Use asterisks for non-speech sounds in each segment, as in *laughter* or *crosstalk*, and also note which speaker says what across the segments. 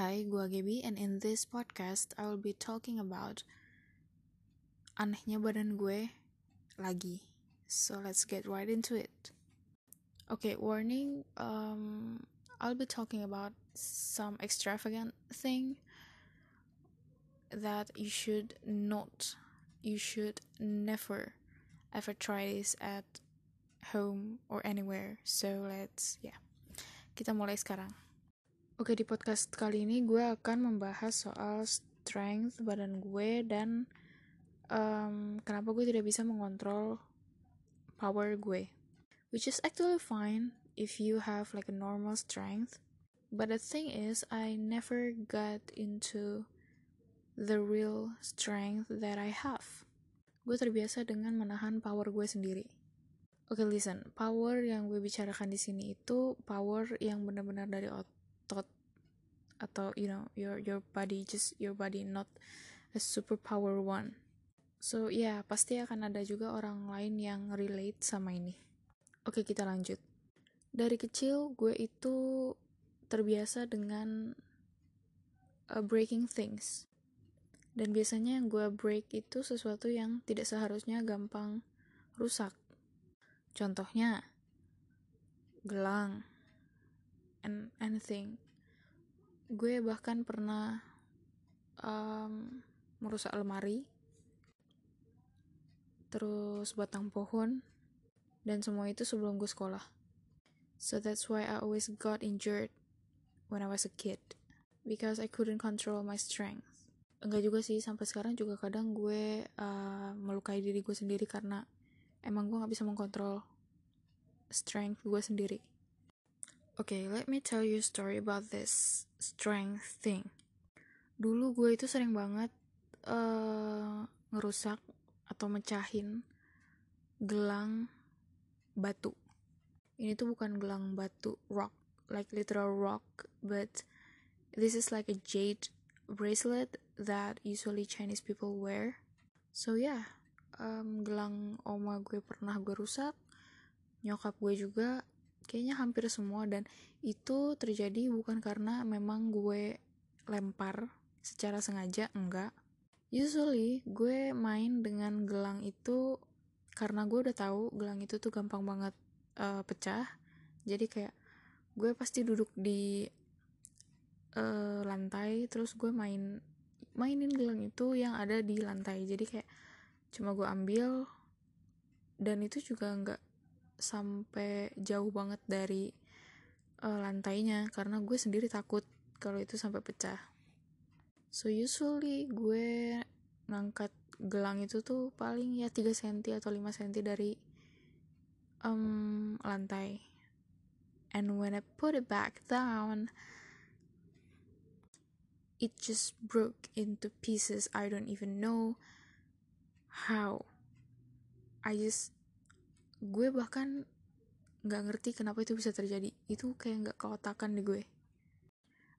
Speaker 1: Hai, gua Gaby and in this podcast I will be talking about anehnya badan gue lagi. So let's get right into it. Okay, warning, um I'll be talking about some extravagant thing that you should not you should never ever try this at home or anywhere. So let's yeah. Kita mulai sekarang. Oke, di podcast kali ini gue akan membahas soal strength badan gue dan um, kenapa gue tidak bisa mengontrol power gue. Which is actually fine if you have like a normal strength. But the thing is, I never got into the real strength that I have. Gue terbiasa dengan menahan power gue sendiri. Oke, okay, listen. Power yang gue bicarakan di sini itu power yang benar-benar dari otot otot atau you know your your body just your body not a superpower one. So ya yeah, pasti akan ada juga orang lain yang relate sama ini. Oke kita lanjut. Dari kecil gue itu terbiasa dengan uh, breaking things. Dan biasanya yang gue break itu sesuatu yang tidak seharusnya gampang rusak. Contohnya gelang and anything gue bahkan pernah um, merusak lemari terus batang pohon dan semua itu sebelum gue sekolah. So that's why I always got injured when I was a kid because I couldn't control my strength. Enggak juga sih sampai sekarang juga kadang gue uh, melukai diri gue sendiri karena emang gue nggak bisa mengkontrol strength gue sendiri Okay, let me tell you a story about this strength thing. Dulu gue itu sering banget uh, ngerusak atau mecahin gelang batu. Ini tuh bukan gelang batu rock, like literal rock, but this is like a jade bracelet that usually Chinese people wear. So yeah, um, gelang oma gue pernah gue rusak, nyokap gue juga kayaknya hampir semua dan itu terjadi bukan karena memang gue lempar secara sengaja enggak. Usually gue main dengan gelang itu karena gue udah tahu gelang itu tuh gampang banget uh, pecah. Jadi kayak gue pasti duduk di uh, lantai terus gue main mainin gelang itu yang ada di lantai. Jadi kayak cuma gue ambil dan itu juga nggak sampai jauh banget dari uh, lantainya karena gue sendiri takut kalau itu sampai pecah. So usually gue ngangkat gelang itu tuh paling ya 3 cm atau 5 cm dari um, lantai. And when I put it back down it just broke into pieces. I don't even know how. I just gue bahkan nggak ngerti kenapa itu bisa terjadi. Itu kayak nggak keotakan di gue.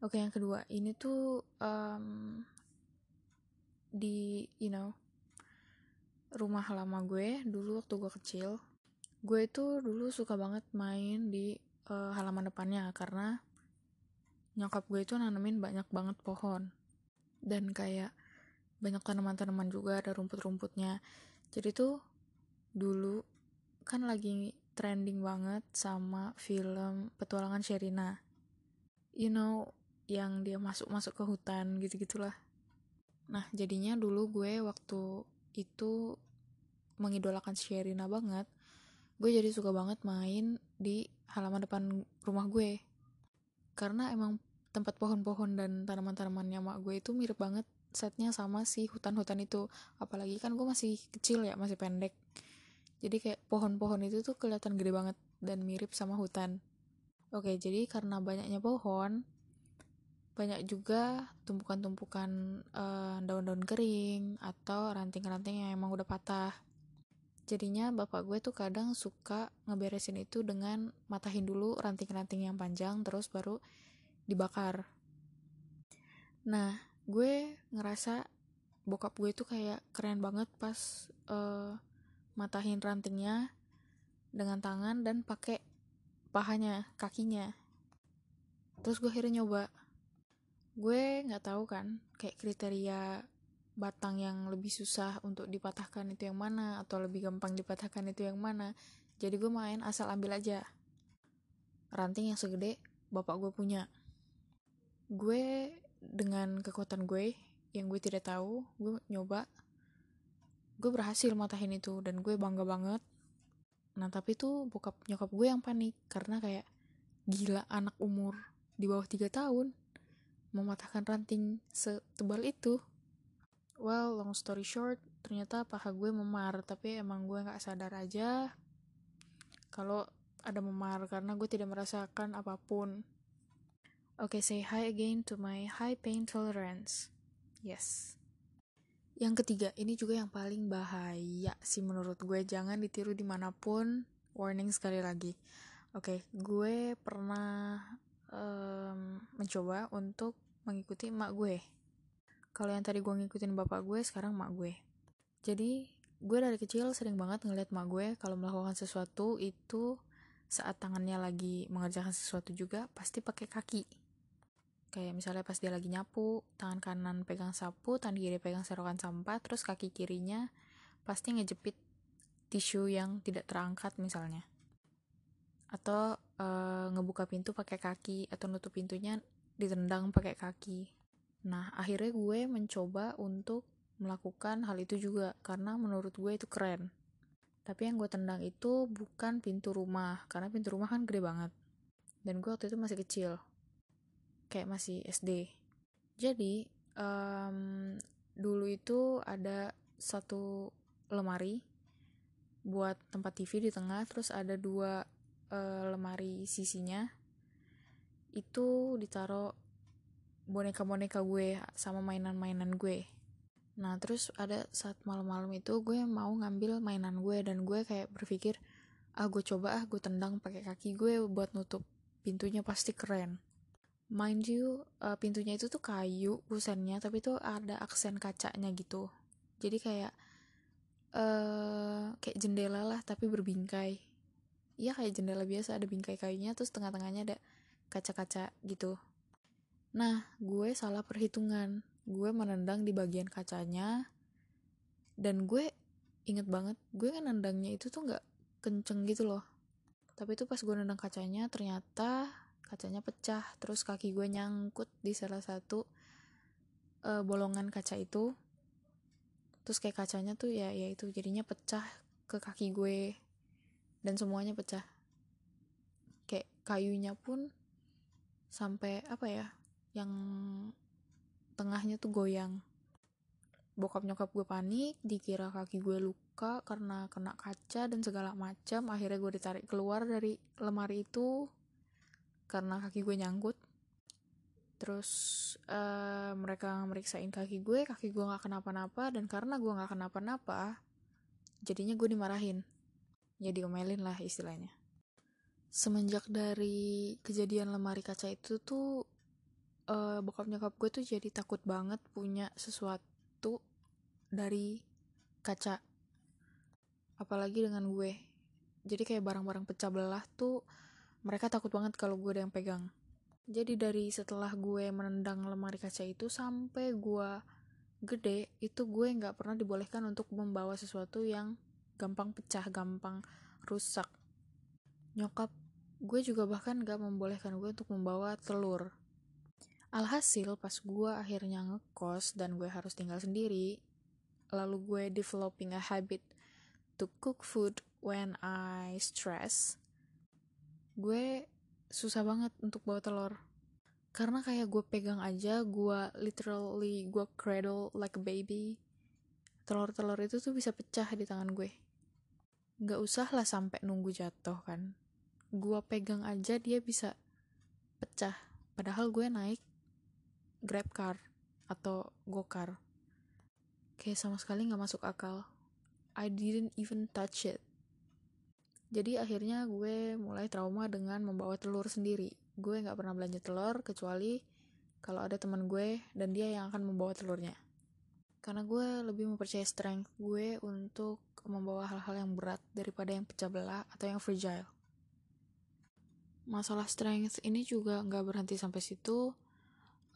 Speaker 1: Oke yang kedua. Ini tuh um, di you know rumah lama gue. Dulu waktu gue kecil. Gue itu dulu suka banget main di uh, halaman depannya karena nyokap gue itu nanemin banyak banget pohon. Dan kayak banyak tanaman-tanaman juga ada rumput-rumputnya. Jadi tuh dulu kan lagi trending banget sama film petualangan Sherina. You know yang dia masuk-masuk ke hutan gitu-gitulah. Nah jadinya dulu gue waktu itu mengidolakan Sherina banget gue jadi suka banget main di halaman depan rumah gue. Karena emang tempat pohon-pohon dan tanaman-tanamannya mak gue itu mirip banget setnya sama si hutan-hutan itu. Apalagi kan gue masih kecil ya masih pendek jadi kayak pohon-pohon itu tuh kelihatan gede banget dan mirip sama hutan. Oke jadi karena banyaknya pohon banyak juga tumpukan-tumpukan uh, daun-daun kering atau ranting-ranting yang emang udah patah. Jadinya bapak gue tuh kadang suka ngeberesin itu dengan matahin dulu ranting-ranting yang panjang terus baru dibakar. Nah gue ngerasa bokap gue tuh kayak keren banget pas uh, matahin rantingnya dengan tangan dan pakai pahanya, kakinya. Terus gue akhirnya nyoba. gue nggak tahu kan kayak kriteria batang yang lebih susah untuk dipatahkan itu yang mana atau lebih gampang dipatahkan itu yang mana jadi gue main asal ambil aja ranting yang segede bapak gue punya gue dengan kekuatan gue yang gue tidak tahu gue nyoba gue berhasil matahin itu dan gue bangga banget. Nah tapi tuh bokap nyokap gue yang panik karena kayak gila anak umur di bawah tiga tahun mematahkan ranting setebal itu. Well long story short ternyata paha gue memar tapi emang gue nggak sadar aja kalau ada memar karena gue tidak merasakan apa pun. Oke okay, say hi again to my high pain tolerance. Yes yang ketiga ini juga yang paling bahaya sih menurut gue. Jangan ditiru di mana pun. Warning sekali lagi. Oke okay, gue pernah um, mencoba untuk mengikuti emak gue. Kalau yang tadi gue ngikutin bapak gue sekarang emak gue. Jadi gue dari kecil sering banget ngeliat emak gue kalau melakukan sesuatu itu saat tangannya lagi mengerjakan sesuatu juga pasti pakai kaki kayak misalnya pas dia lagi nyapu tangan kanan pegang sapu tangan kiri pegang serokan sampah terus kaki kirinya pasti ngejepit tisu yang tidak terangkat misalnya. Atau e, ngebuka pintu pakai kaki atau nutup pintunya ditendang pakai kaki. Nah akhirnya gue mencoba untuk melakukan hal itu juga karena menurut gue itu keren. Tapi yang gue tendang itu bukan pintu rumah karena pintu rumah kan gede banget. Dan gue waktu itu masih kecil kayak masih SD jadi um, dulu itu ada satu lemari buat tempat TV di tengah terus ada dua uh, lemari sisinya. Itu ditaruh boneka-boneka gue sama mainan-mainan gue. Nah terus ada saat malam-malam itu gue mau ngambil mainan gue dan gue kayak berpikir ah gue coba ah gue tendang pakai kaki gue buat nutup pintunya pasti keren mind you uh, pintunya itu tuh kayu kusennya tapi tuh ada aksen kacanya gitu. Jadi kayak uh, kayak jendela lah tapi berbingkai. Ya kayak jendela biasa ada bingkai kayunya terus tengah-tengahnya ada kaca-kaca gitu. Nah gue salah perhitungan. Gue menendang di bagian kacanya dan gue inget banget gue kan nendangnya itu tuh nggak kenceng gitu loh. Tapi tuh pas gue nendang kacanya ternyata kacanya pecah terus kaki gue nyangkut di salah satu uh, bolongan kaca itu. Terus kayak kacanya tuh ya ya itu jadinya pecah ke kaki gue. Dan semuanya pecah. Kayak kayunya pun sampai apa ya yang tengahnya tuh goyang. Bokap nyokap gue panik dikira kaki gue luka karena kena kaca dan segala macam. Akhirnya gue ditarik keluar dari lemari itu karena kaki gue nyangkut. Terus uh, mereka meriksain kaki gue kaki gue nggak kenapa-napa dan karena gue nggak kenapa-napa jadinya gue dimarahin. Ya diomelin lah istilahnya. Semenjak dari kejadian lemari kaca itu tuh uh, bokap nyokap gue tuh jadi takut banget punya sesuatu dari kaca. Apalagi dengan gue. Jadi kayak barang-barang pecah belah tuh mereka takut banget kalau gue ada yang pegang. Jadi dari setelah gue menendang lemari kaca itu sampai gue gede itu gue nggak pernah dibolehkan untuk membawa sesuatu yang gampang pecah gampang rusak. Nyokap gue juga bahkan gak membolehkan gue untuk membawa telur. Alhasil pas gue akhirnya ngekos dan gue harus tinggal sendiri lalu gue developing a habit to cook food when I stress gue susah banget untuk bawa telur. Karena kayak gue pegang aja gue literally gue cradle like a baby telur-telur itu tuh bisa pecah di tangan gue. Nggak usah lah sampai nunggu jatuh kan. Gue pegang aja dia bisa pecah. Padahal gue naik grab car atau go car. Kayak sama sekali nggak masuk akal. I didn't even touch it jadi akhirnya gue mulai trauma dengan membawa telur sendiri. Gue nggak pernah belanja telur kecuali kalau ada teman gue dan dia yang akan membawa telurnya. Karena gue lebih mempercayai strength gue untuk membawa hal-hal yang berat daripada yang pecah belah atau yang fragile. Masalah strength ini juga nggak berhenti sampai situ.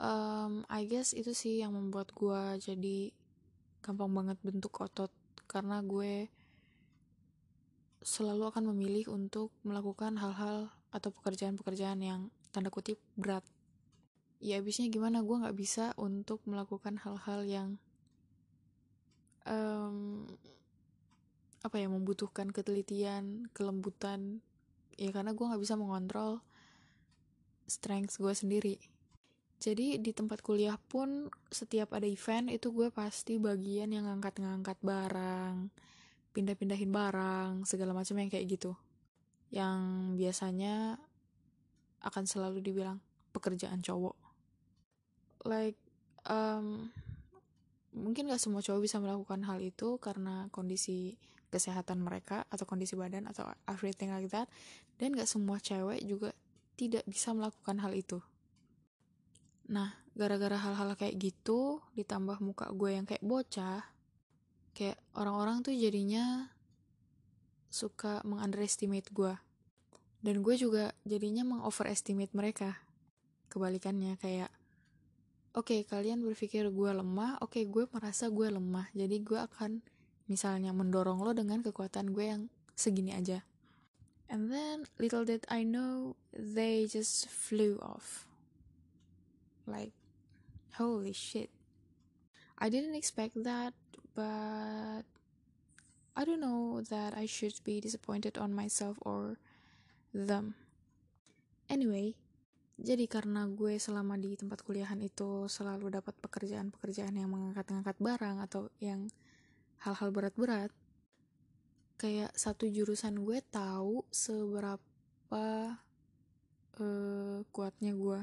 Speaker 1: Um, I guess itu sih yang membuat gue jadi gampang banget bentuk otot. Karena gue selalu akan memilih untuk melakukan hal-hal atau pekerjaan-pekerjaan yang tanda kutip berat. Ya abisnya gimana? Gue nggak bisa untuk melakukan hal-hal yang um, apa ya membutuhkan ketelitian kelembutan. Ya karena gue nggak bisa mengontrol strength gue sendiri. Jadi di tempat kuliah pun setiap ada event itu gue pasti bagian yang ngangkat-ngangkat barang pindah-pindahin barang segala macam yang kayak gitu. Yang biasanya akan selalu dibilang pekerjaan cowok. Like um, mungkin gak semua cowok bisa melakukan hal itu karena kondisi kesehatan mereka atau kondisi badan atau everything like that. Dan gak semua cewek juga tidak bisa melakukan hal itu. Nah gara-gara hal-hal kayak gitu ditambah muka gue yang kayak bocah kayak orang-orang tuh jadinya suka mengunderestimate gue dan gue juga jadinya mengoverestimate mereka kebalikannya kayak oke okay, kalian berpikir gue lemah oke okay, gue merasa gue lemah jadi gue akan misalnya mendorong lo dengan kekuatan gue yang segini aja. And then little did I know they just flew off. Like holy shit. I didn't expect that but I don't know that I should be disappointed on myself or them. Anyway jadi karena gue selama di tempat kuliahan itu selalu dapat pekerjaan-pekerjaan yang mengangkat-ngangkat barang atau yang hal-hal berat-berat kayak satu jurusan gue tahu seberapa uh, kuatnya gue.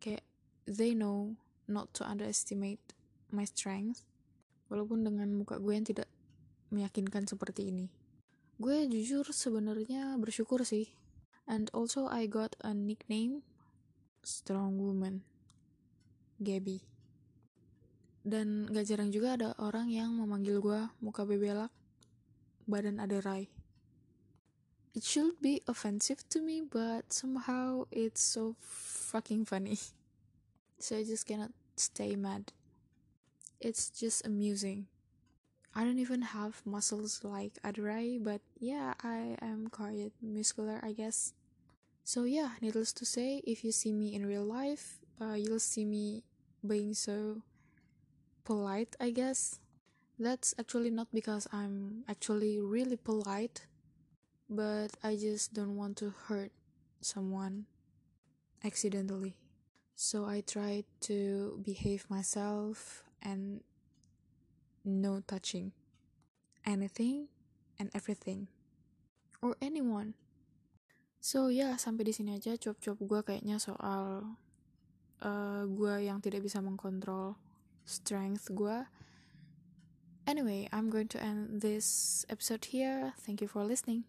Speaker 1: Kayak they know not to underestimate my strength walaupun dengan muka gue yang tidak meyakinkan seperti ini gue jujur sebenarnya bersyukur sih and also I got a nickname strong woman Gabby dan gak jarang juga ada orang yang memanggil gue muka bebelak, badan ada rai. It should be offensive to me, but somehow it's so fucking funny. *laughs* So I just cannot stay mad. It's just amusing. I don't even have muscles like Adorai, but yeah, I am quite muscular, I guess. So yeah, needless to say, if you see me in real life, uh, you'll see me being so polite, I guess. That's actually not because I'm actually really polite, but I just don't want to hurt someone accidentally. So I try to behave myself and no touching anything and everything or anyone. So ya yeah, sampai di sini aja cuap-cuap gue kayaknya soal uh, gue yang tidak bisa mengkontrol strength gue. Anyway, I'm going to end this episode here. Thank you for listening.